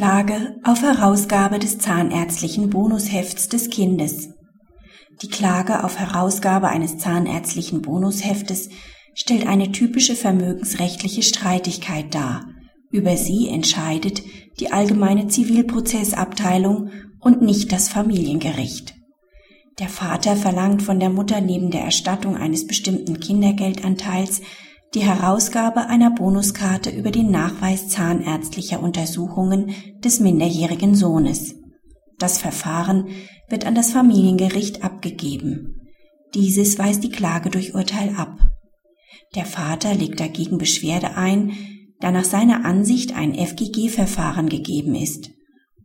Klage auf Herausgabe des zahnärztlichen Bonushefts des Kindes. Die Klage auf Herausgabe eines zahnärztlichen Bonusheftes stellt eine typische vermögensrechtliche Streitigkeit dar. Über sie entscheidet die allgemeine Zivilprozessabteilung und nicht das Familiengericht. Der Vater verlangt von der Mutter neben der Erstattung eines bestimmten Kindergeldanteils die Herausgabe einer Bonuskarte über den Nachweis zahnärztlicher Untersuchungen des minderjährigen Sohnes. Das Verfahren wird an das Familiengericht abgegeben. Dieses weist die Klage durch Urteil ab. Der Vater legt dagegen Beschwerde ein, da nach seiner Ansicht ein FGG-Verfahren gegeben ist.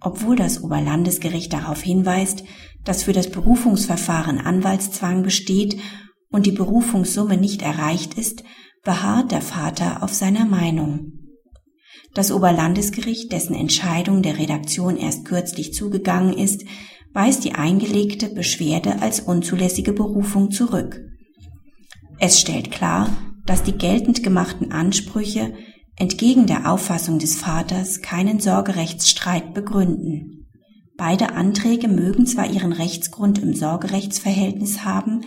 Obwohl das Oberlandesgericht darauf hinweist, dass für das Berufungsverfahren Anwaltszwang besteht und die Berufungssumme nicht erreicht ist, beharrt der Vater auf seiner Meinung. Das Oberlandesgericht, dessen Entscheidung der Redaktion erst kürzlich zugegangen ist, weist die eingelegte Beschwerde als unzulässige Berufung zurück. Es stellt klar, dass die geltend gemachten Ansprüche entgegen der Auffassung des Vaters keinen Sorgerechtsstreit begründen. Beide Anträge mögen zwar ihren Rechtsgrund im Sorgerechtsverhältnis haben,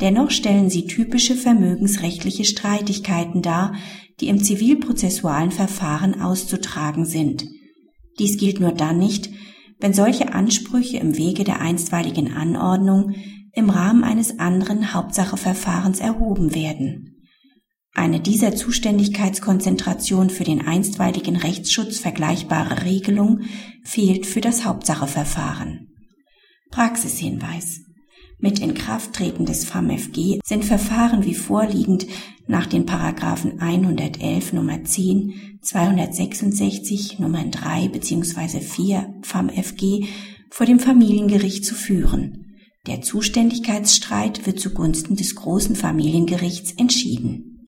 Dennoch stellen sie typische vermögensrechtliche Streitigkeiten dar, die im zivilprozessualen Verfahren auszutragen sind. Dies gilt nur dann nicht, wenn solche Ansprüche im Wege der einstweiligen Anordnung im Rahmen eines anderen Hauptsacheverfahrens erhoben werden. Eine dieser Zuständigkeitskonzentration für den einstweiligen Rechtsschutz vergleichbare Regelung fehlt für das Hauptsacheverfahren. Praxishinweis mit Inkrafttreten des FAMFG sind Verfahren wie vorliegend nach den Paragraphen 111 Nummer 10, 266 Nummer 3 bzw. 4 FAMFG vor dem Familiengericht zu führen. Der Zuständigkeitsstreit wird zugunsten des großen Familiengerichts entschieden